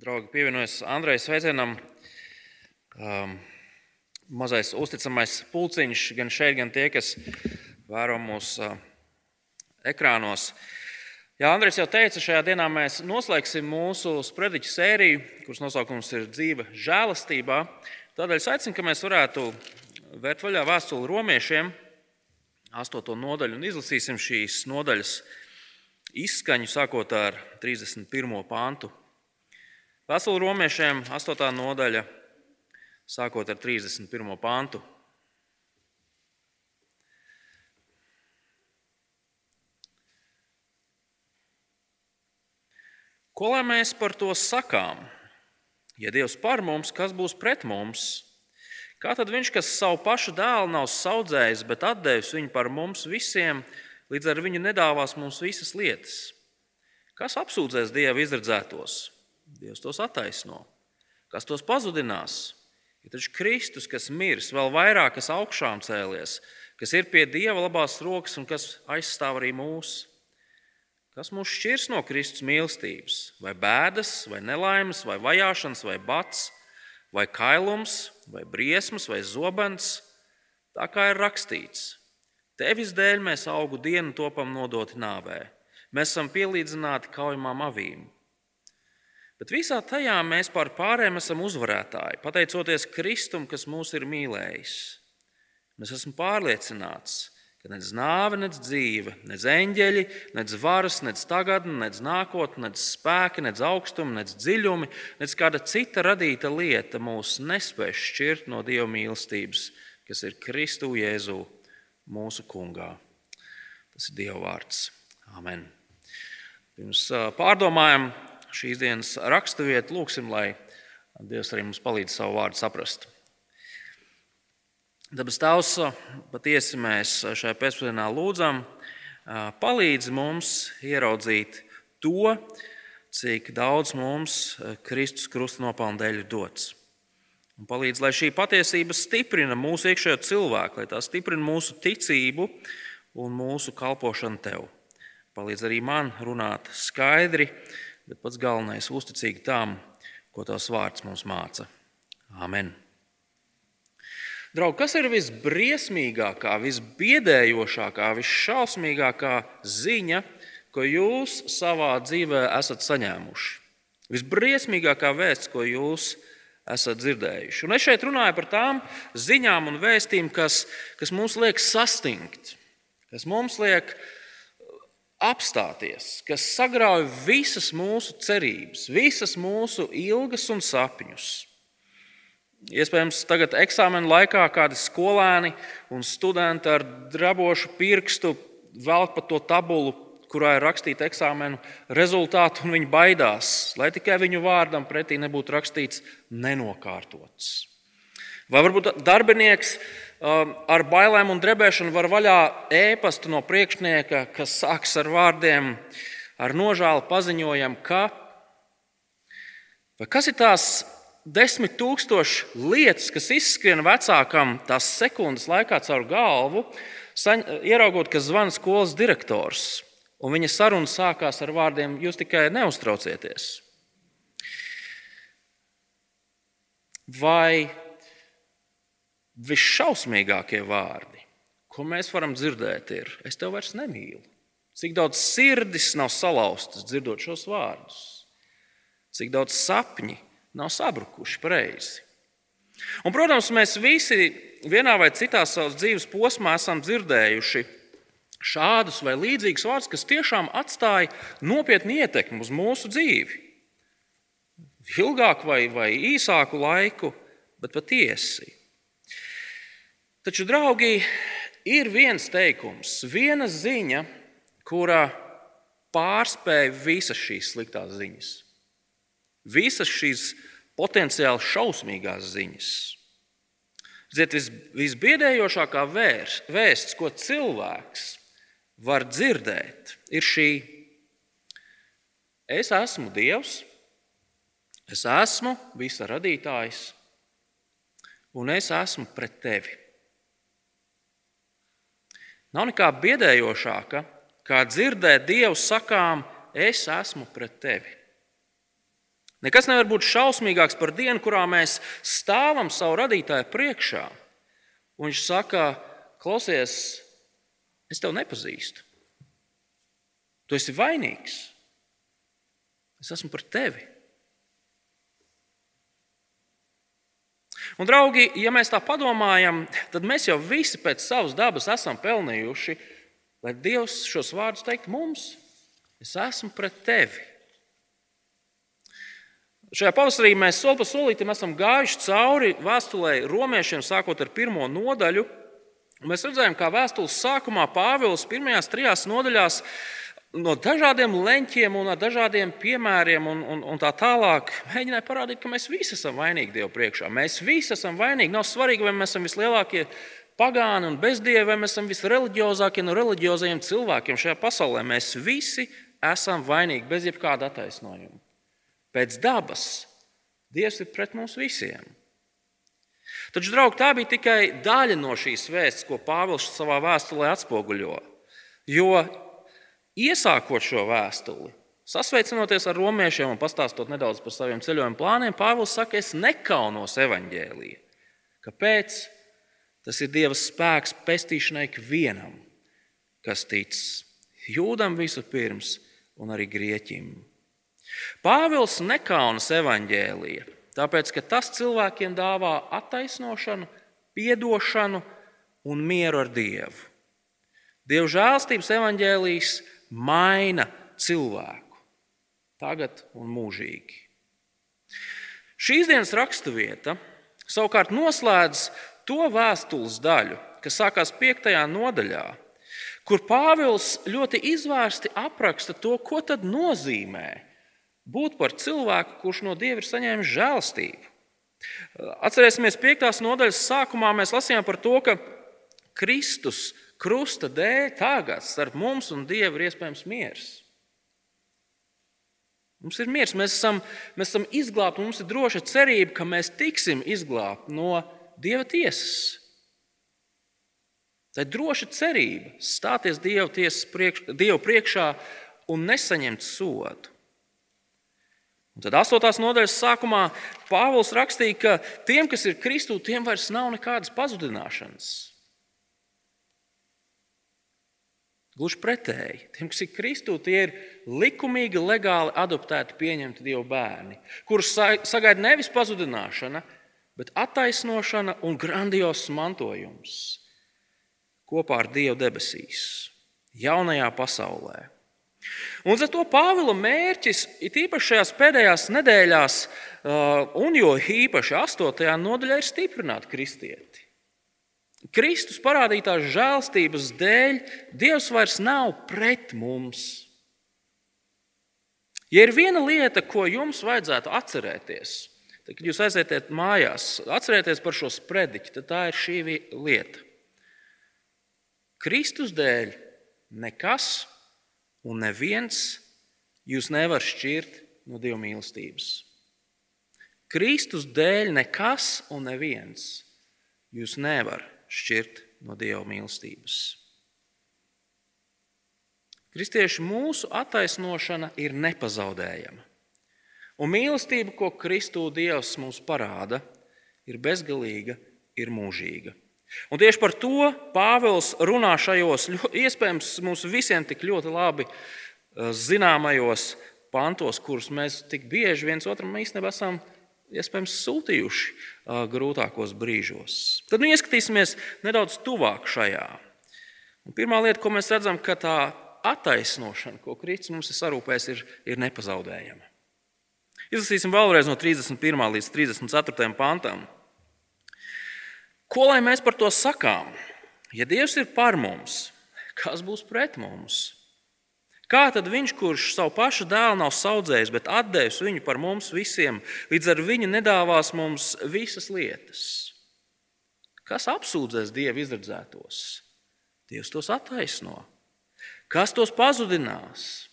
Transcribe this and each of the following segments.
draugi, pievienojas Andrejas sveicienam. Um, mazais uzticamais pulciņš, gan šeit, gan tie, kas vēro mūsu uh, ekrānos. Jā, Andrēs jau teica, šajā dienā mēs noslēgsim mūsu sprediķu sēriju, kuras nosaukums ir dzīve žēlastībā. Tādēļ es aicinu, ka mēs varētu vērt vaļā vēstuli romiešiem, astoto nodaļu, un izlasīsim šīs nodaļas izskaņu, sākot ar 31. pāntu. Vēstule romiešiem, 8. nodaļa, sākot ar 31. pāntu. Ko lai mēs par to sakām? Ja Dievs par mums, kas būs pret mums? Kā tad viņš, kas savu pašu dēlu nav audzējis, bet devis viņu par mums visiem, līdz ar viņu nedāvās mums visas lietas? Kas apsūdzēs Dieva izredzētos? Dievs tos attaisno. Kas tos pazudinās? Ir taču Kristus, kas mirs, vēl vairāk, kas augšām cēlies, kas ir pie Dieva labās rokas un kas aizstāv arī mūs. Kas mūs šķirs no Kristus mīlestības? Vai bēdas, vai nelaimes, vai vajāšanas, vai bats, vai kailums, vai briesmas, vai zobens? Tā kā ir rakstīts, Tevis dēļ mēs augu dienu topam nodoti nāvē. Mēs esam pielīdzināti kaujamām avīm. Bet visā tajā mēs par pārējiem esam uzvarētāji, pateicoties Kristum, kas mūs ir mīlējis. Es esmu pārliecināts, ka nec nāve, nec dzīve, nec eņģeļi, nec varas, nec tagadne, nec nākotne, nec spēki, nec augstumi, nec dziļumi, nec kāda cita radīta lieta mūs nespēj šķirt no Dieva mīlestības, kas ir Kristu Jēzu mūsu kungā. Tas ir Dieva vārds. Amen. Pirms pārdomājam šīs dienas raksturvietu, lūgsim, lai Dievs arī mums palīdz savu vārdu saprast. Dabas Tēvs, patiesi mēs šajā pēcpusdienā lūdzam, palīdz mums ieraudzīt to, cik daudz mums Kristus krusta nopelnu dēļ ir dots. Un palīdz, lai šī patiesība stiprina mūsu iekšējo cilvēku, lai tā stiprina mūsu ticību un mūsu kalpošanu Tev. Palīdz arī man runāt skaidri, bet pats galvenais - uzticīgi tam, ko tavs vārds mums māca. Amen. Draugi, kas ir visbriesmīgākā, visbiedējošākā, visšausmīgākā ziņa, ko jūs savā dzīvē esat saņēmuši? Visbriesmīgākā vēsts, ko jūs esat dzirdējuši. Un es šeit runāju par tām ziņām un vēstījumiem, kas, kas mums liek sastingt, kas mums liek apstāties, kas sagrauj visas mūsu cerības, visas mūsu ilgas un sapņus. Iespējams, tagad eksāmena laikā kādi skolēni un studenti ar drabošu pirkstu velk pa to tabulu, kurā ir rakstīta eksāmena rezultāti, un viņi baidās, lai tikai viņu vārdam pretī nebūtu rakstīts nenokārtots. Vai varbūt darbinieks ar bailēm un drebēšanu var vaļā ēpastu no priekšnieka, kas sākas ar vārdiem, ar nožēlu paziņojam, ka kas ir tās desmit tūkstoši lietas, kas izskrien vecākam tās sekundes laikā caur galvu, ieraugot, ka zvana skolas direktors. Un viņa saruna sākās ar vārdiem: Jūs tikai neuztraucieties. Vai visšausmīgākie vārdi, ko mēs varam dzirdēt, ir: Es tevi vairs nemīlu. Cik daudz sirdis nav salauztas dzirdot šos vārdus, cik daudz sapņi nav sabrukuši pareizi. Un, protams, mēs visi vienā vai citā savas dzīves posmā esam dzirdējuši šādus vai līdzīgus vārdus, kas tiešām atstāja nopietnu ietekmi uz mūsu dzīvi. Ilgāku vai, vai īsāku laiku, bet patiesi. Taču, draugi, ir viens teikums, viena ziņa, kura pārspēja visas šīs sliktās ziņas, visas šīs potenciāli šausmīgās ziņas. Ziniet, vis, visbiedējošākā vēsts, ko cilvēks var dzirdēt, ir šī: Es esmu Dievs, es esmu visa radītājs, un es esmu pret tevi. Nav nekā biedējošāka, kā dzirdēt Dievu sakām, es esmu pret tevi. Nekas nevar būt šausmīgāks par dienu, kurā mēs stāvam savu radītāju priekšā. Un viņš saka, klausies, es tevi nepazīstu. Tu esi vainīgs. Es esmu par tevi. Un, draugi, ja mēs tā padomājam, tad mēs jau visi pēc savas dabas esam pelnījuši, lai Dievs šos vārdus teikt mums. Es esmu pret tevi. Šajā pavasarī mēs soli pa solītam esam gājuši cauri vēstulē romiešiem, sākot ar pirmo nodaļu. Mēs redzējām, kā vēstules sākumā Pāvils pirmajās trijās nodaļās no dažādiem leņķiem un dažādiem piemēriem un, un, un tā tālāk mēģināja parādīt, ka mēs visi esam vainīgi Dievu priekšā. Mēs visi esam vainīgi. Nav svarīgi, vai mēs esam vislielākie pagāni un bezdievi, vai mēs esam visreliģiozākie no reliģiozajiem cilvēkiem šajā pasaulē. Mēs visi esam vainīgi bez jebkāda attaisnojuma. Pēc dabas Dievs ir pret mums visiem. Taču, draugi, tā bija tikai daļa no šīs vēstures, ko Pāvils savā vēstulē atspoguļo. Jo iesākot šo vēstuli, sasveicinoties ar romiešiem un pastāstot nedaudz par saviem ceļojuma plāniem, Pāvils saka, es nekaunos evaņģēlīju. Kāpēc? Tas ir Dieva spēks pestīšanai ikvienam, kas tic jūdam vispirms un arī grieķim. Pāvils nekaunas evaņģēlīja, tāpēc ka tas cilvēkiem dāvā attaisnošanu, atdošanu un mieru ar Dievu. Dieva žēlstības evaņģēlījis maina cilvēku tagad un mūžīgi. Šīs dienas raksturvieta savukārt noslēdz to vēstules daļu, kas sākās 5. nodaļā, kur Pāvils ļoti izvērsti apraksta to, ko tad nozīmē būt par cilvēku, kurš no Dieva ir saņēmis žēlstību. Atcerēsimies, 5. nodaļas sākumā mēs lasījām par to, ka Kristus krusta dēļ tagad starp mums un Dievu ir iespējams miers. Mums ir miers, mēs esam, mēs esam izglābti, mums ir droša cerība, ka mēs tiksim izglābti no Dieva tiesas. Tā ir droša cerība stāties Dieva, priekš, Dieva priekšā un nesaņemt sodu. Un tad 8. nodaļas sākumā Pāvils rakstīja, ka tiem, kas ir Kristū, tiem vairs nav nekādas pazudināšanas. Gluži pretēji, tiem, kas ir Kristū, tie ir likumīgi, legāli adoptēti, pieņemti Dieva bērni, kurus sagaida nevis pazudināšana, bet attaisnošana un grandios mantojums kopā ar Dievu debesīs, jaunajā pasaulē. Un ar to Pāvila mērķis ir īpaši šajās pēdējās nedēļās, un jo īpaši 8. nodaļā, ir stiprināt kristieti. Kristus parādītās žēlstības dēļ Dievs vairs nav pret mums. Ja ir viena lieta, ko jums vajadzētu atcerēties, tad, kad jūs aiziet mājās, atcerieties par šo sprediķi, tad tā ir šī lieta. Kristus dēļ nekas un neviens jūs nevar šķirt no Dieva mīlestības. Kristus dēļ nekas un neviens jūs nevar šķirt no Dieva mīlestības. Kristieši mūsu attaisnošana ir nepazaudējama. Un mīlestība, ko Kristū Dievs mums parāda, ir bezgalīga, ir mūžīga. Un tieši par to Pāvils runā šajos iespējams mums visiem tik ļoti labi eh, zināmajos pantos, kurus mēs tik bieži viens otram īstenībā esam iespējams sūtījuši grūtākos brīžos. Tad nu, ieskatīsimies nedaudz tuvāk šajā. Un pirmā lieta, ko mēs redzam, ka tā attaisnošana, ko Kristus mums ir sarūpējis, ir, ir nepazaudējama. Izlasīsim vēlreiz no 31. līdz 34. pantam. Ko lai mēs par to sakām? Ja Dievs ir par mums, kas būs pret mums? Kā tad viņš, kurš savu pašu dēlu nav audzējis, bet devis viņu par mums visiem, līdz ar viņu nedāvās mums visas lietas? Kas apsūdzēs Dievu izredzētos? Dievs tos attaisno. Kas tos pazudinās?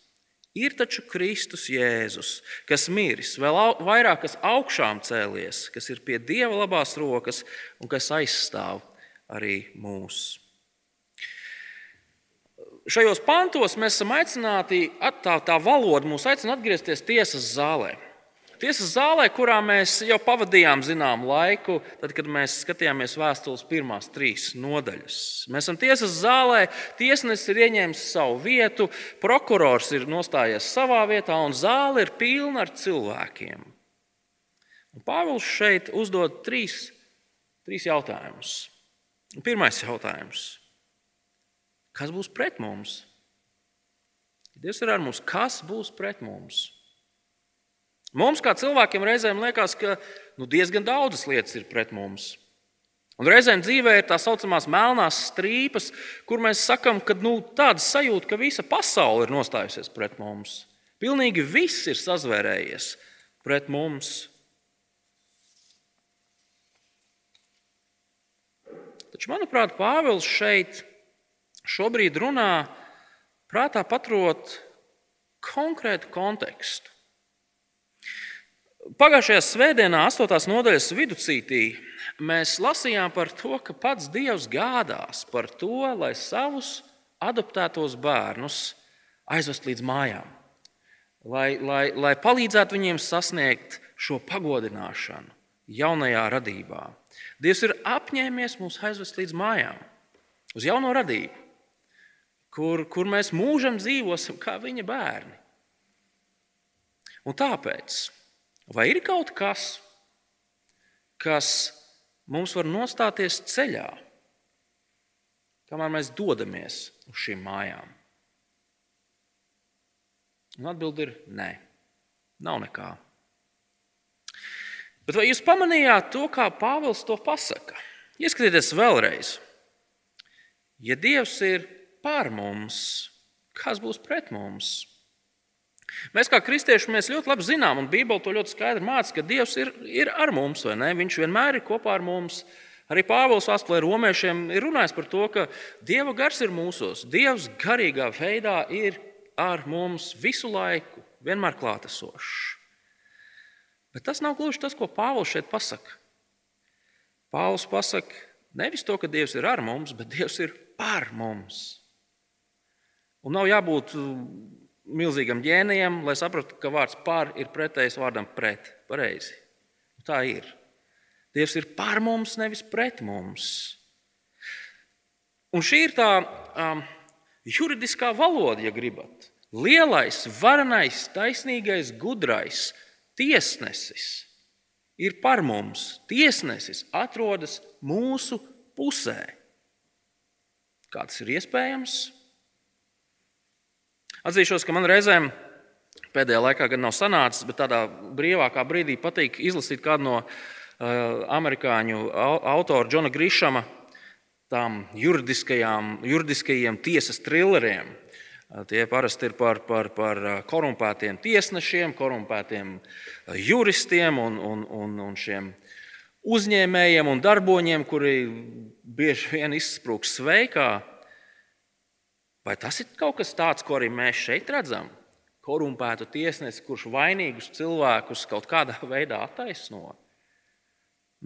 Ir taču Kristus Jēzus, kas miris, vēl vairāk kas augšām cēlies, kas ir pie Dieva labās rokas un kas aizstāv arī mūs. Šajos pantos mēs esam aicināti, tā, tā valoda mūs aicina atgriezties tiesas zālē. Tiesas zālē, kurā mēs jau pavadījām zināmu laiku, tad, kad mēs skatījāmies vēstules pirmās trīs nodaļas. Mēs esam tiesas zālē, tiesnesis ir ieņēmis savu vietu, prokurors ir nostājies savā vietā, un zāle ir pilna ar cilvēkiem. Un Pāvils šeit uzdod trīs, trīs jautājumus. Pirmais jautājums. Kas būs pret mums? Dievs ir ar mums. Kas būs pret mums? Mums, kā cilvēkiem, reizēm liekas, ka nu, diezgan daudzas lietas ir pret mums. Un reizēm dzīvē ir tā saucamās melnās strīpas, kur mēs sakām, ka nu, tāda sajūta, ka visa pasaule ir nostājusies pret mums. Pilnīgi viss ir sazvērējies pret mums. Taču, manuprāt, Pāvils šeit šobrīd runā prātā paturot konkrētu kontekstu. Pagājušajā svētdienā, 8. nodaļas viducītī, mēs lasījām par to, ka pats Dievs gādās par to, lai savus adoptētos bērnus aizvest līdz mājām, lai, lai, lai palīdzētu viņiem sasniegt šo pagodināšanu jaunajā radībā. Dievs ir apņēmies mūs aizvest līdz mājām, uz jauno radību kur, kur mēs mūžam dzīvosim kā viņa bērni. Un tāpēc, vai ir kaut kas, kas mums var nostāties ceļā, kamēr mēs dodamies uz šīm mājām? Un atbildi ir nē, nav nekā. Bet vai jūs pamanījāt to, kā Pāvils to pasaka? Ieskatieties vēlreiz. Ja Dievs ir par mums, kas būs pret mums. Mēs kā kristieši mēs ļoti labi zinām, un Bībele to ļoti skaidri māca, ka Dievs ir, ir ar mums, vai ne? Viņš vienmēr ir kopā ar mums. Arī Pāvils Astlē romiešiem ir runājis par to, ka Dieva gars ir mūsos. Dievs garīgā veidā ir ar mums visu laiku, vienmēr klātesošs. Bet tas nav gluži tas, ko Pāvils šeit pasaka. Pāvils pasaka nevis to, ka Dievs ir ar mums, bet Dievs ir par mums. Un nav jābūt uh, milzīgam ģēnijam, lai saprastu, ka vārds par ir pretējs vārdam pret. Pareizi. Tā ir. Dievs ir par mums, nevis pret mums. Un šī ir tā um, juridiskā valoda, ja gribat. Lielais, varenais, taisnīgais, gudrais tiesnesis ir par mums. Tiesnesis atrodas mūsu pusē. Kā tas ir iespējams? Atzīšos, ka man reizēm pēdējā laikā gan nav sanācis, bet tādā brīvākā brīdī patīk izlasīt kādu no uh, amerikāņu autora Džona Grīšama tām juridiskajiem tiesas trilleriem. Uh, tie parasti ir par, par, par uh, korumpētiem tiesnešiem, korumpētiem juristiem un, un, un, un šiem uzņēmējiem un darboņiem, kuri bieži vien izsprūg sveikā. Vai tas ir kaut kas tāds, ko arī mēs šeit redzam? Korumpētu tiesnesi, kurš vainīgus cilvēkus kaut kādā veidā attaisno?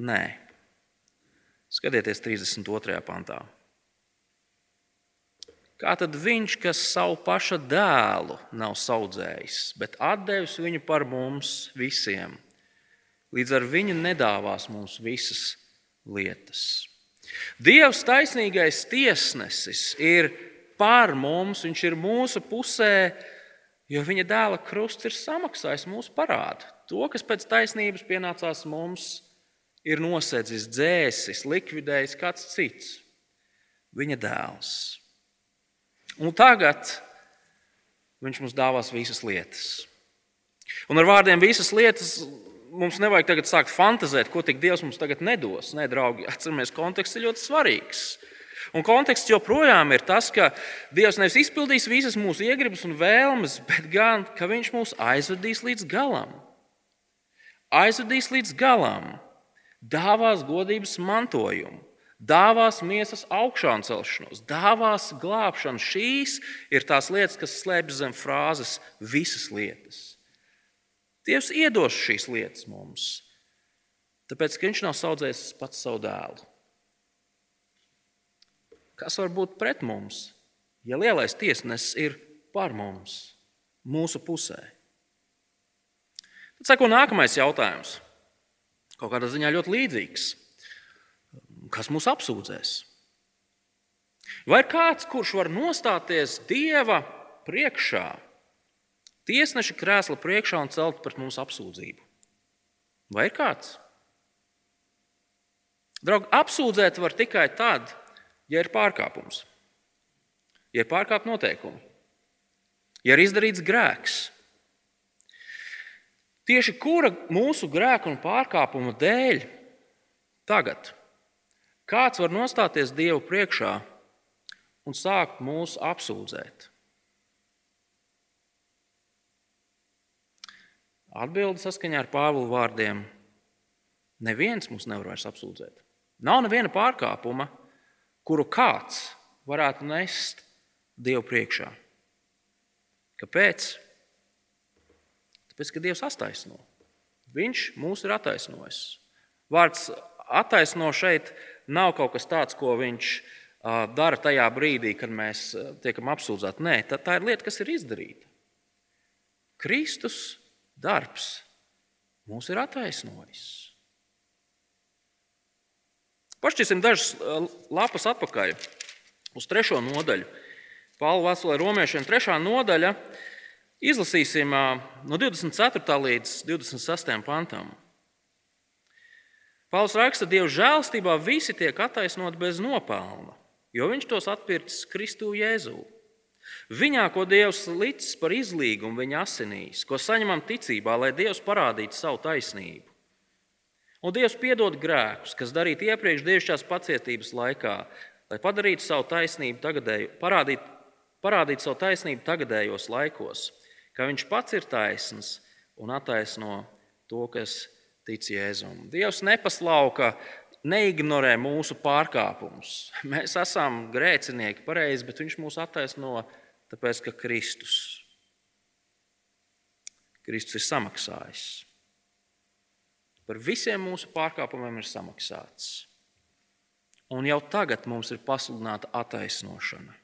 Nē. Skatieties, 32. pantā. Kā tad viņš, kas savu paša dēlu nav audzējis, bet devis viņu par mums visiem, līdz ar viņu nedāvās mums visas lietas? Dievs, taisnīgais tiesnesis, ir par mums, viņš ir mūsu pusē, jo viņa dēla krusts ir samaksājis mūsu parādu. To, kas pēc taisnības pienācās mums, ir nosedzis, dzēsis, likvidējis kāds cits - viņa dēls. Un tagad viņš mums dāvās visas lietas. Un ar vārdiem visas lietas mums nevajag tagad sākt fantazēt, ko tik Dievs mums tagad nedos. Nē, draugi, atcerieties, konteksts ir ļoti svarīgs. Un konteksts joprojām ir tas, ka Dievs nevis izpildīs visas mūsu iegribas un vēlmes, bet gan, ka Viņš mūs aizvedīs līdz galam. Aizvedīs līdz galam, dāvās godības mantojumu, dāvās miesas augšām celšanos, dāvās glābšanu. Šīs ir tās lietas, kas slēpjas zem frāzes visas lietas. Dievs iedos šīs lietas mums, tāpēc, ka Viņš nav audzējis pats savu dēlu. Kas var būt pret mums, ja lielais tiesnesis ir par mums, mūsu pusē? Tad sako nākamais jautājums. Kaut kādā ziņā ļoti līdzīgs. Kas mūs apsūdzēs? Vai ir kāds, kurš var nostāties Dieva priekšā, tiesneša krēsla priekšā un celt pret mums apsūdzību? Vai ir kāds? Draugi, apsūdzēt var tikai tad, ja ir pārkāpums, ja ir pārkāpta noteikumi, ja ir izdarīts grēks. Tieši kura mūsu grēka un pārkāpuma dēļ tagad kāds var nostāties Dievu priekšā un sākt mūs apsūdzēt? Atbilde saskaņā ar Pāvila vārdiem: Neviens mūs nevar vairs apsūdzēt. Nav neviena pārkāpuma, kuru kāds varētu nest Dievu priekšā. Kāpēc? Tāpēc, ka Dievs attaisno. Viņš mūs ir attaisnojis. Vārds attaisno šeit nav kaut kas tāds, ko viņš dara tajā brīdī, kad mēs tiekam apsūdzēti. Nē, tā, tā ir lieta, kas ir izdarīta. Kristus darbs mūs ir attaisnojis. Pašķirsim dažas lapas atpakaļ uz trešo nodaļu. Pāvila vēstulē romiešiem trešā nodaļa. Izlasīsim no 24. līdz 26. pantam. Pāvils raksta, ka Dieva žēlstībā visi tiek attaisnoti bez nopelna, jo viņš tos atpircis Kristu Jēzū. Viņā, ko Dievs licis par izlīgumu viņa asinīs, ko saņemam ticībā, lai Dievs parādītu savu taisnību. Un Dievs piedod grēkus, kas darīti iepriekš dievišķās pacietības laikā, lai padarītu savu taisnību tagadēju, parādītu, parādītu savu taisnību tagadējos laikos, ka Viņš pats ir taisns un attaisno to, kas tic Jēzum. Dievs nepaslauka, neignorē mūsu pārkāpumus. Mēs esam grēcinieki, pareizi, bet Viņš mūs attaisno, tāpēc ka Kristus, Kristus ir samaksājis. Par visiem mūsu pārkāpumiem ir samaksāts. Un jau tagad mums ir pasludināta attaisnošana.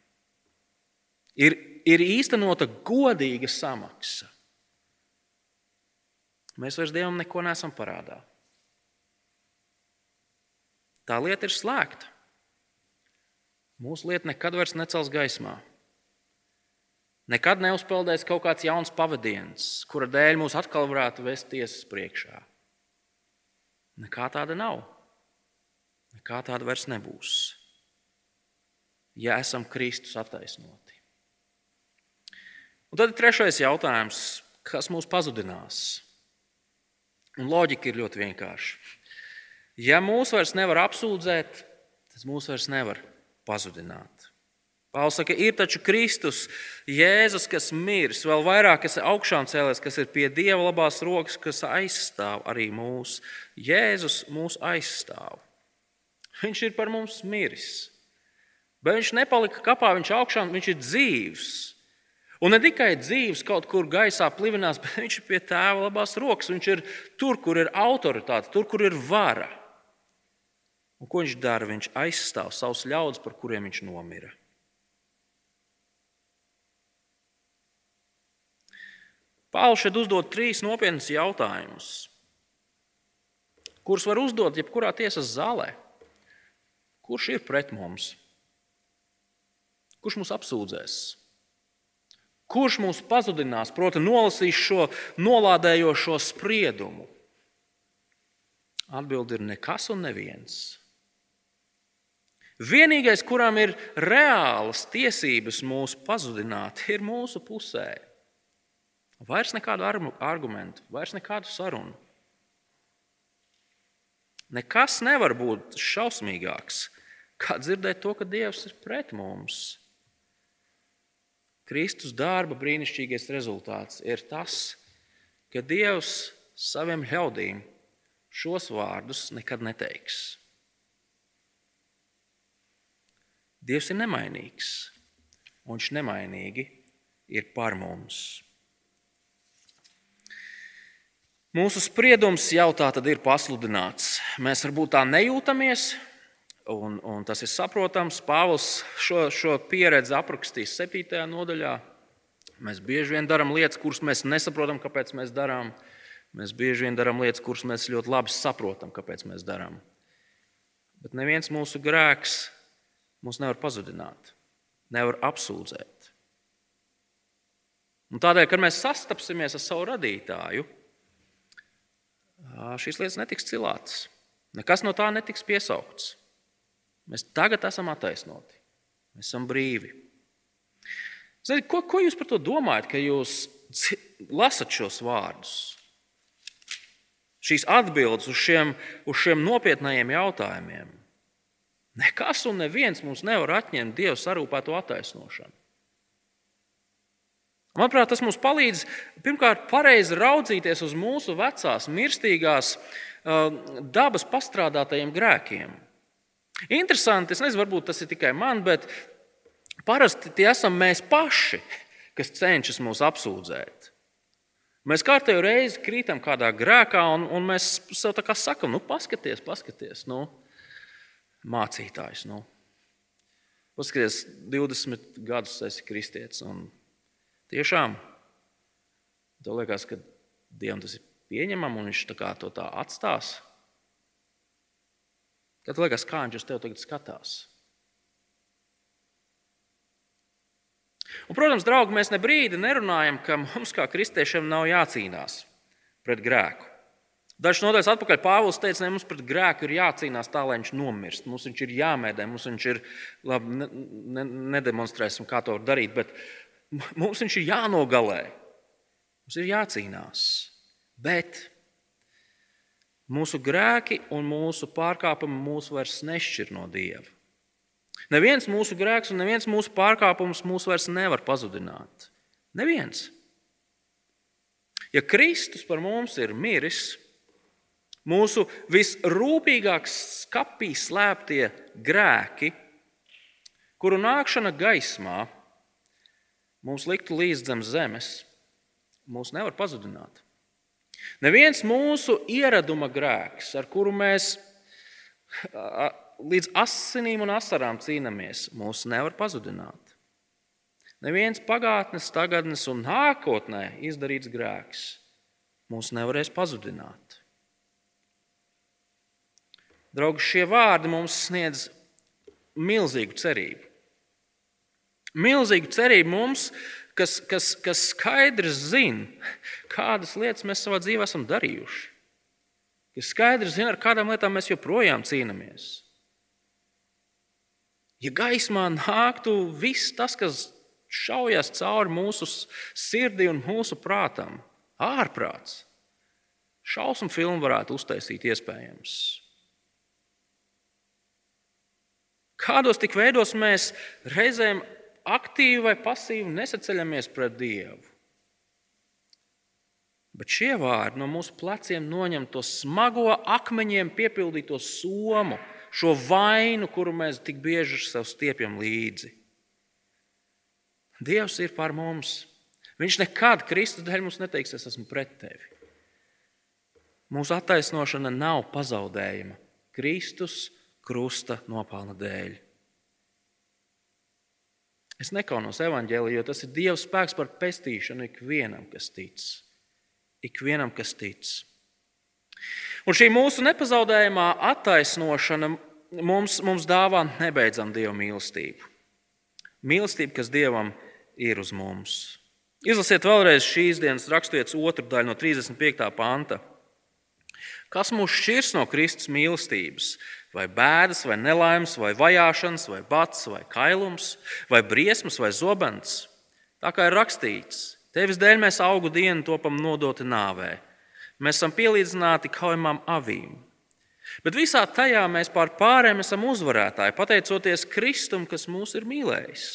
Ir, ir īstenota godīga samaksa. Mēs vairs Dievam neko nesam parādā. Tā lieta ir slēgta. Mūsu lieta nekad vairs necels gaismā. Nekad neuzpeldēs kaut kāds jauns pavadiens, kura dēļ mūs atkal varētu vest tiesas priekšā. Nekā tāda nav. Nekā tāda vairs nebūs. Ja esam Kristus attaisnoti. Un tad ir trešais jautājums, kas mūs pazudinās. Un loģika ir ļoti vienkārša. Ja mūs vairs nevar apsūdzēt, tad mūs vairs nevar pazudināt. Pāvils saka, ir taču Kristus, Jēzus, kas mirs, vēl vairāk, kas ir augšām cēlies, kas ir pie Dieva labās rokas, kas aizstāv arī mūs. Jēzus mūs aizstāv. Viņš ir par mums miris. Bet viņš nepalika kapā, viņš augšām, viņš ir dzīvs. Un ne tikai dzīves kaut kur gaisā plivinās, bet viņš ir pie tēva labās rokas. Viņš ir tur, kur ir autoritāte, tur, kur ir vara. Un ko viņš dara? Viņš aizstāv savus ļaudis, par kuriem viņš nomira. Pāvils šeit uzdod trīs nopietnus jautājumus, kurus var uzdot jebkurā tiesas zālē. Kurš ir pret mums? Kurš mūs apsūdzēs? Kurš mūs pazudinās, proti, nolasīs šo nolādējošo spriedumu? Atbilde ir nekas un neviens. Vienīgais, kuram ir reālas tiesības mūs pazudināt, ir mūsu pusē. Vairs nekādu argumentu, vairs nekādu sarunu. Nekas nevar būt šausmīgāks, kā dzirdēt to, ka Dievs ir pret mums. Kristus darba brīnišķīgais rezultāts ir tas, ka Dievs saviem ļaudīm šos vārdus nekad neteiks. Dievs ir nemainīgs, un viņš nemainīgi ir par mums. Mūsu spriedums jau tā tad ir pasludināts. Mēs varbūt tā nejūtamies, un, un tas ir saprotams. Pāvils šo, šo pieredzi aprakstīs 7. nodaļā. Mēs bieži vien darām lietas, kuras mēs nesaprotam, kāpēc mēs darām. Mēs bieži vien darām lietas, kuras mēs ļoti labi saprotam, kāpēc mēs darām. Bet neviens mūsu grēks mūs nevar pazudināt, nevar apsūdzēt. Un tādēļ, kad mēs sastapsimies ar savu radītāju, šīs lietas netiks cilātas. Nekas no tā netiks piesaukts. Mēs tagad esam attaisnoti. Mēs esam brīvi. Ziniet, ko, ko jūs par to domājat, kad jūs lasat šos vārdus? Šīs atbildes uz šiem, uz šiem nopietniem jautājumiem. Nekas un neviens mums nevar atņemt Dieva sarūpēto attaisnošanu. Manuprāt, tas mums palīdz pirmkārt pareizi raudzīties uz mūsu vecās, mirstīgās uh, dabas pastrādātajiem grēkiem. Interesanti, es nezinu, varbūt tas ir tikai man, bet parasti tie esam mēs paši, kas cenšas mūs apsūdzēt. Mēs kārtējo reizi krītam kādā grēkā, un, un mēs sev tā kā sakam, nu, paskaties, paskaties, nu, mācītājs. Nu. Paskaties, 20 gadus esi kristietis, un tiešām tev liekas, ka Dievam tas ir pieņemami, un viņš tā kā to tā atstās. Tad liekas, kā viņš uz tevi tagad skatās. Un, protams, draugi, mēs ne brīdi nerunājam, ka mums kā kristiešiem nav jācīnās pret grēku. Dažs nodaļas atpakaļ Pāvils teica, ka mums pret grēku ir jācīnās tā, lai viņš nomirst. Mums viņš ir jāmēdē, mums viņš ir, labi, ne, ne, nedemonstrēsim, kā to var darīt, bet mums viņš ir jānogalē. Mums ir jācīnās. Bet Mūsu grēki un mūsu pārkāpumi mūs vairs nešķir no Dieva. Neviens mūsu grēks un neviens mūsu pārkāpums mūs vairs nevar pazudināt. Neviens. Ja Kristus par mums ir miris, mūsu visrūpīgāk skapī slēptie grēki, kuru nākšana gaismā mums liktu līdz zem zemes, mūs nevar pazudināt. Neviens mūsu ieraduma grēks, ar kuru mēs līdz asinīm un asarām cīnāmies, mūs nevar pazudināt. Neviens pagātnes, tagadnes un nākotnē izdarīts grēks mūs nevarēs pazudināt. Draugi, šie vārdi mums sniedz milzīgu cerību. Milzīgu cerību mums, kas, kas, kas skaidri zina, kādas lietas mēs savā dzīvē esam darījuši. Kas skaidri zina, ar kādām lietām mēs joprojām cīnāmies. Ja gaismā nāktu viss tas, kas šaujas cauri mūsu sirdī un mūsu prātam, ārprāts, šausmu filmu varētu uztaisīt iespējams. Kādos tik veidos mēs reizēm aktīvi vai pasīvi nesaceļamies pret Dievu. Bet šie vārdi no mūsu pleciem noņem to smago akmeņiem piepildīto somu, šo vainu, kuru mēs tik bieži sev stiepjam līdzi. Dievs ir par mums. Viņš nekad Kristus dēļ mums neteiks, es esmu pret tevi. Mūsu attaisnošana nav pazaudējama Kristus krusta nopelna dēļ. Es nekaunos evaņģēlī, jo tas ir Dieva spēks par pestīšanu ikvienam, kas tic. Ikvienam, kas tic. Un šī mūsu nepazaudējumā attaisnošana mums, mums dāvā nebeidzam Dieva mīlestību. Mīlestība, kas Dievam ir uz mums. Izlasiet vēlreiz šīs dienas raksturietas otru daļu no 35. panta. Kas mūs šķirs no Kristus mīlestības? Vai bēdas, vai nelaimes, vai vajāšanas, vai bats, vai kailums, vai briesmas, vai zobens. Tā kā ir rakstīts, tevis dēļ mēs augu dienu topam nodoti nāvē. Mēs esam pielīdzināti kaujamām avīm. Bet visā tajā mēs pār pārējiem esam uzvarētāji, pateicoties Kristum, kas mūs ir mīlējis.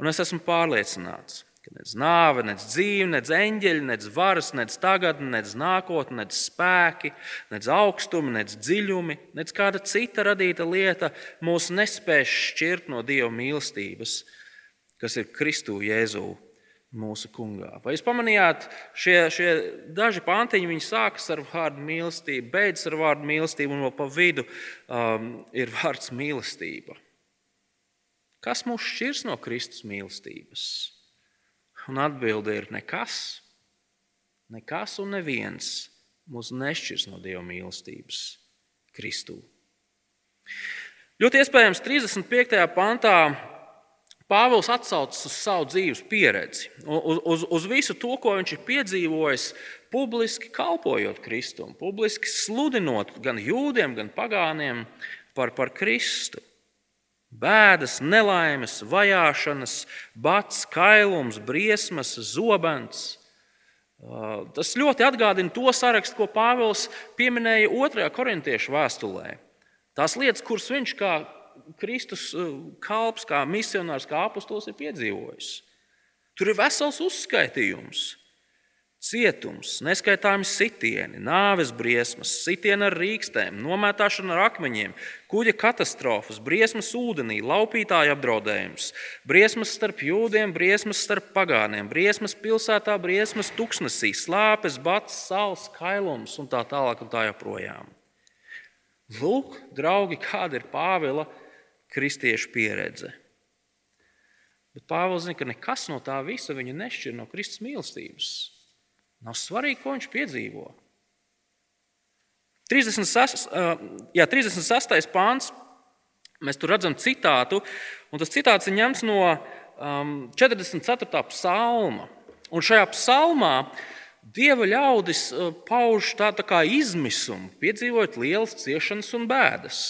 Un es esmu pārliecināts, ka nec nāve, nec dzīve, nec eņģeļi, nec varas, nec tagadne, nec nākotne, nec spēki, nec augstumi, nec dziļumi, nec kāda cita radīta lieta mūs nespēs šķirt no Dieva mīlestības, kas ir Kristū Jēzū. Mūsu kungā. Vai jūs pamanījāt, šie, šie daži pantiņi, viņi sākas ar vārdu mīlestību, beidzas ar vārdu mīlestību, un vēl pa vidu um, ir vārds mīlestība. Kas mūs šķirs no Kristus mīlestības? Un atbilde ir nekas. nekas un neviens mūs nešķirs no Dieva mīlestības Kristū. Ļoti iespējams, 35. pantā Pāvils atsaucas uz savu dzīves pieredzi, uz, uz, uz visu to, ko viņš ir piedzīvojis, publiski kalpojot Kristum, publiski sludinot gan jūdiem, gan pagāniem par, par Kristu. Bēdas, nelaimes, vajāšanas, bats, kailums, briesmas, zobens. Tas ļoti atgādina to sarakstu, ko Pāvils pieminēja 2. korintiešu vēstulē. Tās lietas, kuras viņš kā Kristus eh, kalps, kā misionārs, kā apustulis ir piedzīvojis. Tur ir vesels uzskaitījums. Cietums, neskaitāmi sitieni, nāves briesmas, sitieni ar rīkstēm, nomētāšana ar akmeņiem, kuģa katastrofas, briesmas ūdenī, laupītāja apdraudējums, briesmas starp jūdiem, briesmas starp pagāniem, briesmas pilsētā, briesmas tuksnesī, slāpes, bats, sāls, kailums un tā tālāk un tā joprojām. Lūk, draugi, kāda ir Pāvila kristiešu pieredze. Bet Pāvils zina, ka nekas no tā visa viņu nešķir no Kristus mīlestības. Nav svarīgi, ko viņš piedzīvo. 36. Jā, 36. pāns. Mēs tur redzam citātu, un tas citāts ir ņemts no um, 44. psalma. Un šajā psalmā dieva ļaudis pauž tādu tā izmisumu, piedzīvojot lielas ciešanas un bēdas.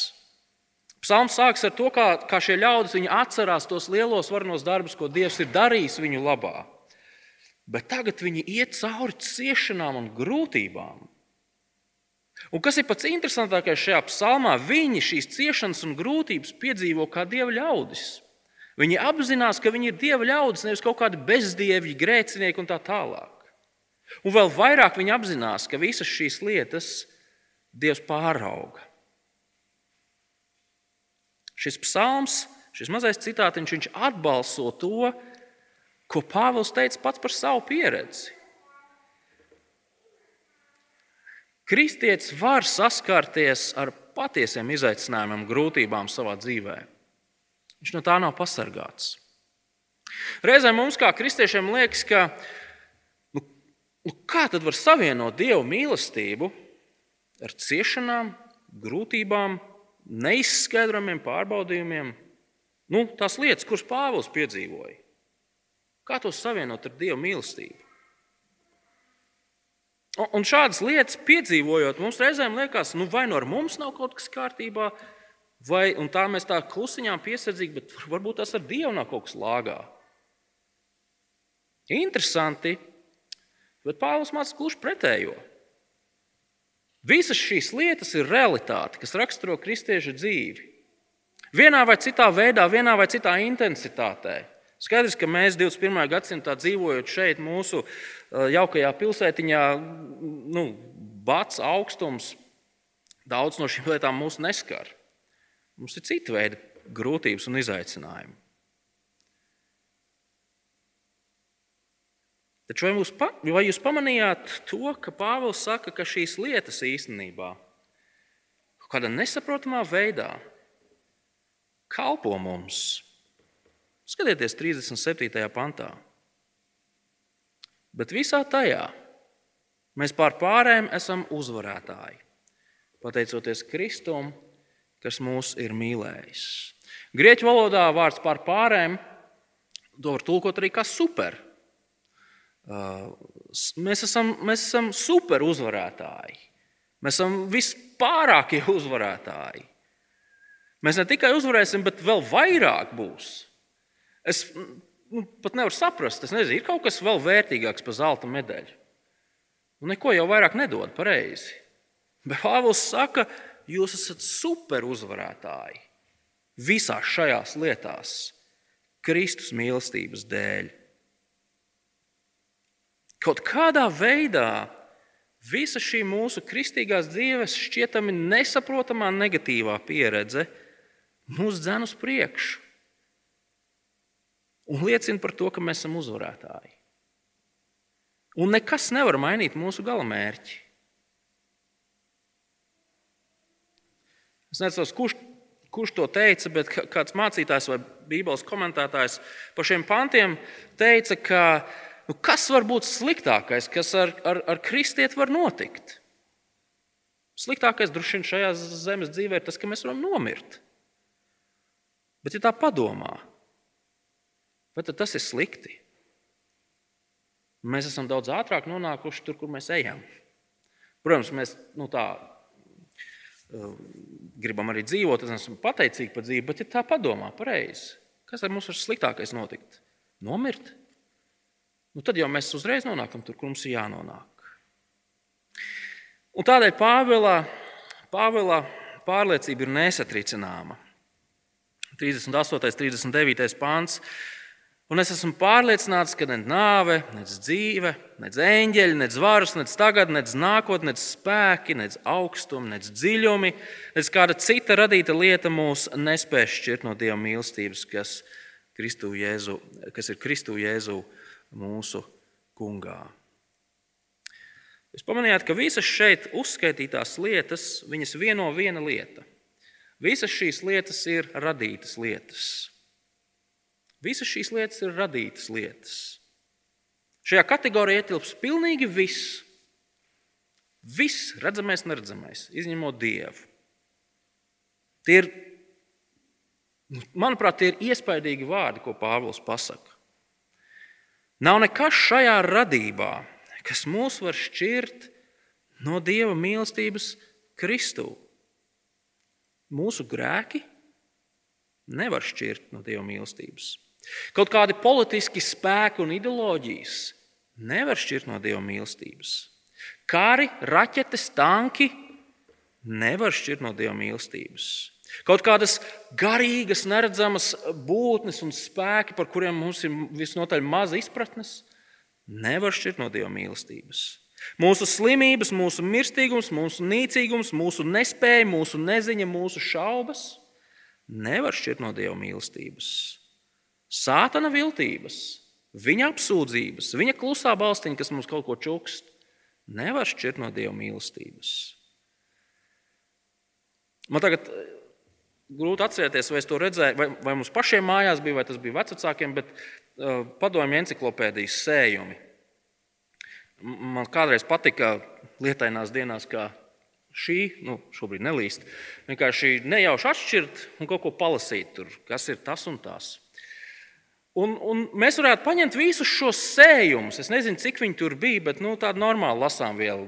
Psalms sākas ar to, kā, kā šie ļaudis atcerās tos lielos varenos darbus, ko Dievs ir darījis viņu labā. Bet tagad viņi iet cauri ciešanām un grūtībām. Un kas ir pats interesantākais šajā psalmā, viņi šīs ciešanas un grūtības piedzīvo kā dieva ļaudis. Viņi apzinās, ka viņi ir dieva ļaudis, nevis kaut kādi bezdievi, grēcinieki un tā tālāk. Un vēl vairāk viņi apzinās, ka visas šīs lietas Dievs pārauga. Šis psalms, šis mazais citātiņš, viņš atbalso to, ko Pāvils teica pats par savu pieredzi. Kristietis var saskarties ar patiesiem izaicinājumiem, grūtībām savā dzīvē. Viņš no tā nav pasargāts. Reizēm mums, kā kristiešiem, liekas, ka nu, nu, kā tad var savienot dievu mīlestību ar ciešanām, grūtībām, neizskaidrojumiem pārbaudījumiem, nu, tās lietas, kuras Pāvils piedzīvoja. Kā to savienot ar Dieva mīlestību? Un šādas lietas piedzīvojot, mums reizēm liekas, nu, vai nu no ar mums nav kaut kas kārtībā, vai tā mēs tā klusiņām piesardzīgi, bet varbūt tas ar Dievu nav kaut kas lāgā. Interesanti, bet Pāvils mācās gluži pretējo. Visas šīs lietas ir realitāte, kas raksturo kristiešu dzīvi. Vienā vai citā veidā, vienā vai citā intensitātē. Skaidrs, ka mēs 21. gadsimtā dzīvojot šeit, mūsu uh, jaukajā pilsētiņā, nu, bats, augstums, daudz no šīm lietām mūs neskar. Mums ir cita veida grūtības un izaicinājumi. Taču vai, mūs, vai jūs pamanījāt to, ka Pāvils saka, ka šīs lietas īstenībā kādā nesaprotamā veidā kalpo mums? Skatieties, 37. pantā. Bet visā tajā mēs pār pārējiem esam uzvarētāji, pateicoties Kristum, kas mūs ir mīlējis. Grieķu valodā vārds pār pārējiem to var tulkot arī kā super. Mēs esam, mēs esam super uzvarētāji. Mēs esam vispārākie uzvarētāji. Mēs ne tikai uzvarēsim, bet vēl vairāk būs. Es nu, pat nevaru saprast, tas nezinu, ir kaut kas vēl vērtīgāks par zelta medaļu. Nu, neko jau vairāk nedod pareizi. Bet Pāvils saka, jūs esat super uzvarētāji visās šajās lietās, Kristus mīlestības dēļ. Kaut kādā veidā visa šī mūsu kristīgās dzīves šķietami nesaprotamā negatīvā pieredze mūs dzen uz priekšu un liecina par to, ka mēs esam uzvarētāji. Un nekas nevar mainīt mūsu galamērķi. Es nezinu, kurš, kurš to teica, bet kāds mācītājs vai Bībeles komentētājs par šiem pantiem teica, ka nu kas var būt sliktākais, kas ar, ar, ar kristieti var notikt? Sliktākais droši vien šajā zemes dzīvē ir tas, ka mēs varam nomirt. Bet, ja tā padomā, vai tas ir slikti? Mēs esam daudz ātrāk nonākuši tur, kur mēs ejam. Protams, mēs nu, tā, uh, gribam arī dzīvot, es esmu pateicīgi par dzīvi, bet, ja tā padomā pareizi, kas ar mums var sliktākais notikt? Nomirt? Nu, tad jau mēs uzreiz nonākam tur, kur mums ir jānonāk. Un tādēļ Pāvila, Pāvila pārliecība ir nesatricināma. 38. un 39. pāns. Un es esmu pārliecināts, ka ne nāve, ne dzīve, ne eņģeļi, ne varas, ne tagad, ne nākotnē, ne spēki, ne augstumi, ne dziļumi, ne kāda cita radīta lieta mūs nespēs šķirt no Dieva mīlestības, kas, Kristu Jēzu, kas ir Kristu Jēzu mūsu kungā. Jūs pamanījāt, ka visas šeit uzskaitītās lietas, viņas vieno viena lieta. Visas šīs lietas ir radītas lietas. Visas šīs lietas ir radītas lietas. Šajā kategorijā ietilps pilnīgi viss. Viss redzamais, neredzamais, izņemot dievu. Tie ir, manuprāt, tie ir iespaidīgi vārdi, ko Pāvils pasaka. Nav nekas šajā radībā, kas mūs var šķirt no dieva mīlestības Kristū. Mūsu grēki nevar šķirt no dieva mīlestības. Kaut kādi politiski spēki un ideoloģijas nevar šķirt no dieva mīlestības. Kari, raķetes, tanki nevar šķirt no dieva mīlestības. Kaut kādas garīgas, neredzamas būtnes un spēki, par kuriem mums ir visnotaļ maza izpratnes, nevar šķirt no dieva mīlestības. Mūsu slimības, mūsu mirstīgums, mūsu nīcīgums, mūsu nespēja, mūsu neziņa, mūsu šaubas nevar šķirt no dieva mīlestības. Sātana viltības, viņa apsūdzības, viņa klusā balstiņa, kas mums kaut ko čukst, nevar šķirt no dieva mīlestības. Man tagad eh, grūti atcerēties, vai es to redzēju, vai, vai mums pašiem mājās bija, vai tas bija vecākiem, bet uh, padomju encyklopēdijas sējumi. Man kādreiz patika lietainās dienās, kā šī, nu, šobrīd nelīst, vienkārši nejauši atšķirt un kaut ko palasīt tur, kas ir tas un tas. Un, un mēs varētu paņemt visus šos sējumus. Es nezinu, cik viņi tur bija, bet nu, tādu normālu lasām vielu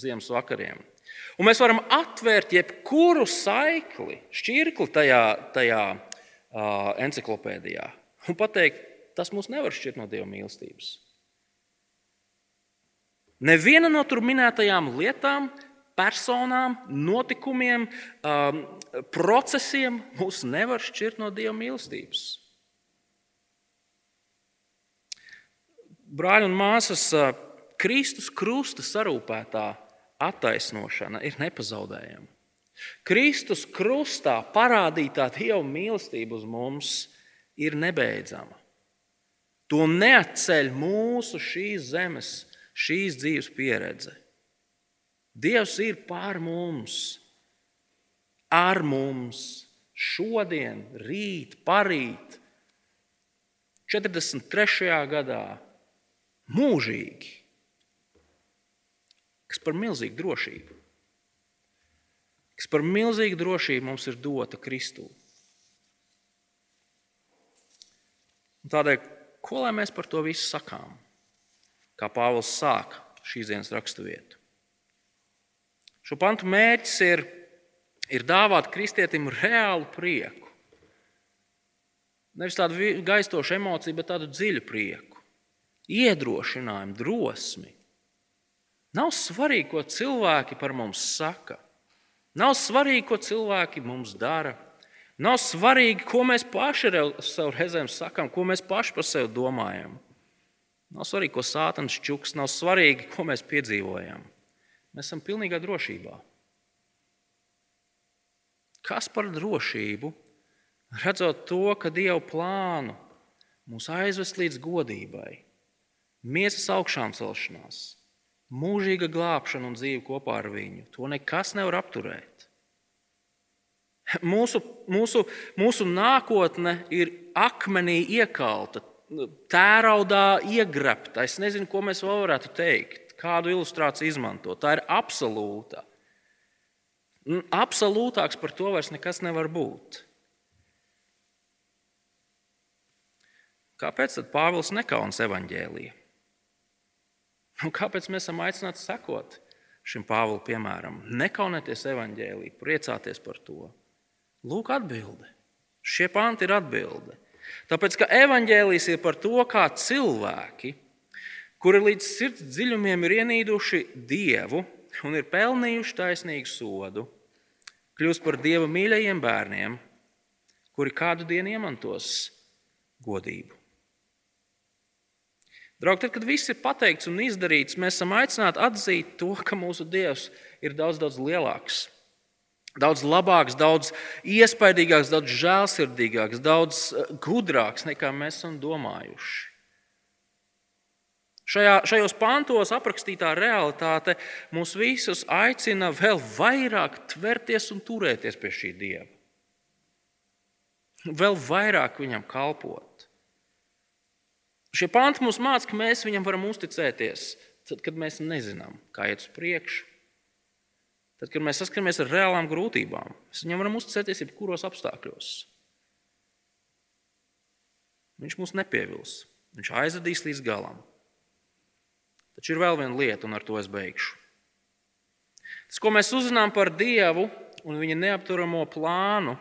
ziemas vakariem. Un mēs varam atvērt jebkuru saikli, šķirkli tajā, tajā uh, encyklopēdijā un pateikt, tas mūs nevar šķirt no Dieva mīlestības. Neviena no tur minētajām lietām, personām, notikumiem, um, procesiem mūs nevar šķirt no Dieva mīlestības. Brāļi un māsas, Kristus krusta sarūpētā attaisnošana ir nepazaudējama. Kristus krustā parādītā Dieva mīlestība uz mums ir nebeidzama. To neatceļ mūsu šīs zemes, šīs dzīves pieredze. Dievs ir pār mums, ar mums, šodien, rīt, parīt, 43. gadā, mūžīgi, kas par milzīgu drošību, kas par milzīgu drošību mums ir dota Kristū. Tādēļ, ko lai mēs par to visu sakām? Kā Pāvils sāka šīs dienas raksturvietu. Šo pantu mērķis ir, ir dāvāt kristietim reālu prieku. Nevis tādu gaistošu emociju, bet tādu dziļu prieku iedrošinājumu, drosmi. Nav svarīgi, ko cilvēki par mums saka. Nav svarīgi, ko cilvēki mums dara. Nav svarīgi, ko mēs paši sev reizēm sakām, ko mēs paši par sevi domājam. Nav svarīgi, ko sātans čuks, nav svarīgi, ko mēs piedzīvojam. Mēs esam pilnīgā drošībā. Kas par drošību? Redzot to, ka Dieva plānu mūs aizvest līdz godībai, miesas augšām celšanās, mūžīga glābšana un dzīve kopā ar viņu. To nekas nevar apturēt. Mūsu, mūsu, mūsu nākotne ir akmenī iekalta. tēraudā iegrebta. Es nezinu, ko mēs vēl varētu teikt, kādu ilustrāciju izmantot. Tā ir absolūta. Absolūtāks par to vairs nekas nevar būt. Kāpēc tad Pāvils nekaunas evaņģēlīja? Un kāpēc mēs esam aicināti sekot šim Pāvila piemēram? Nekaunieties evaņģēlī, priecāties par to. Lūk, atbilde. Šie panti ir atbilde. Tāpēc, ka evaņģēlīs ir par to, kā cilvēki, kuri līdz sirds dziļumiem ir ienīduši Dievu un ir pelnījuši taisnīgu sodu, kļūst par Dieva mīļajiem bērniem, kuri kādu dienu iemantos godību. Draugi, tad, kad viss ir pateikts un izdarīts, mēs esam aicināti atzīt to, ka mūsu Dievs ir daudz, daudz lielāks Daudz labāks, daudz iespaidīgāks, daudz žēlsirdīgāks, daudz eh, gudrāks nekā mēs esam domājuši. Šajā, šajos pantos aprakstītā realitāte mūs visus aicina vēl vairāk tverties un turēties pie šī dieva. Vēl vairāk viņam kalpot. Šie panti mums māca, ka mēs viņam varam uzticēties, tad, kad mēs nezinām, kā iet uz priekšu Tad, kad mēs saskaramies ar reālām grūtībām, mēs viņam varam uzticēties jebkuros apstākļos. Viņš mūs nepievils. Viņš aizvedīs līdz galam. Taču ir vēl viena lieta, un ar to es beigšu. Tas, ko mēs uzzinām par Dievu un viņa neapturamo plānu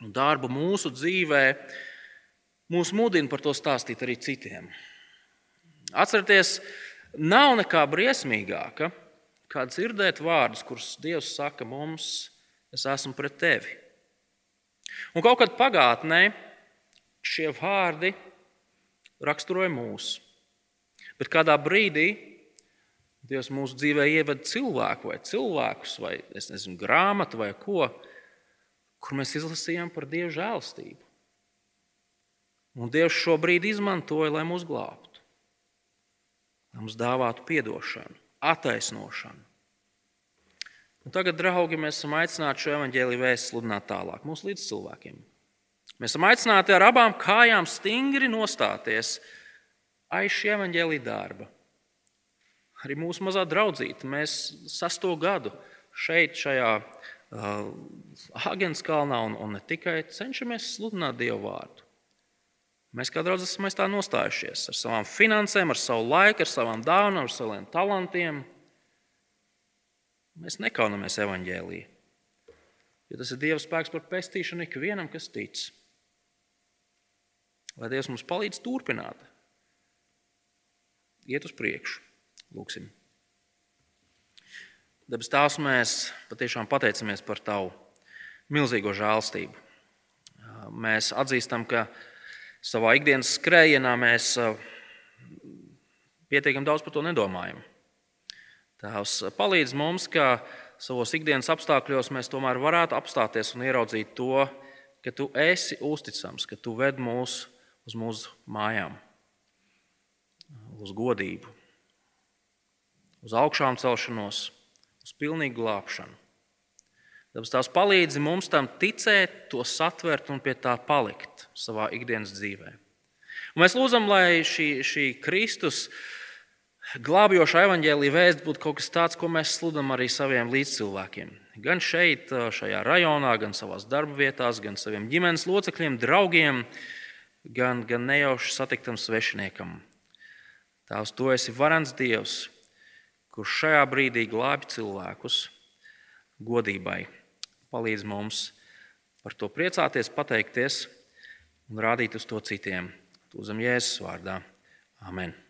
un darbu mūsu dzīvē, mūs mudina par to stāstīt arī citiem. Atcerieties, nav nekā briesmīgāka kā dzirdēt vārdus, kurus Dievs saka mums, es esmu pret tevi. Un kaut kad pagātnē šie vārdi raksturoja mūs. Bet kādā brīdī Dievs mūsu dzīvē ievada cilvēku vai cilvēkus, vai nezinu, grāmatu vai ko, kur mēs izlasījām par Dieva žēlstību. Un Dievs šo brīdi izmantoja, lai mūs glābtu, lai mums dāvātu atdošanu attaisnošanu. Un tagad, draugi, mēs esam aicināti šo evaņģēlīju vēstu sludināt tālāk mūsu līdz cilvēkiem. Mēs esam aicināti ar abām kājām stingri nostāties aiz šī evaņģēlīja darba. Arī mūsu mazā draudzīte, mēs sasto gadu šeit, šajā uh, Agenskalnā, un, un ne tikai cenšamies sludināt Dievu vārdu. Mēs kā draugi esam tā nostājušies ar savām finansēm, ar savu laiku, ar savām dāvanām, ar saviem talantiem. Mēs nekaunamies evaņģēlīju. Jo tas ir Dieva spēks par pestīšanu ikvienam, kas tic. Lai Dievs mums palīdz turpināt, iet uz priekšu. Lūksim. Dabas Tēvs, mēs patiešām pateicamies par Tavu milzīgo žēlstību. Mēs atzīstam, ka savā ikdienas skrējienā mēs pietiekami daudz par to nedomājam. Tēvs palīdz mums, ka savos ikdienas apstākļos mēs tomēr varētu apstāties un ieraudzīt to, ka Tu esi uzticams, ka Tu ved mūs uz mūsu mājām, uz godību, uz augšām celšanos, uz pilnīgu glābšanu. Tāpēc tās palīdzi mums tam ticēt, to satvert un pie tā palikt savā ikdienas dzīvē. Un mēs lūdzam, lai šī, šī Kristus glābjošā evaņģēlīja vēsts būtu kaut kas tāds, ko mēs sludinām arī saviem līdzcilvēkiem. Gan šeit, šajā rajonā, gan savā darba vietās, gan saviem ģimenes locekļiem, draugiem, gan, gan nejauši satiktam svešiniekam. Tās tu esi varants Dievs, kurš šajā brīdī glābi cilvēkus godībai palīdz mums par to priecāties, pateikties un rādīt uz to citiem. Tūzam Jēzus vārdā. Amen.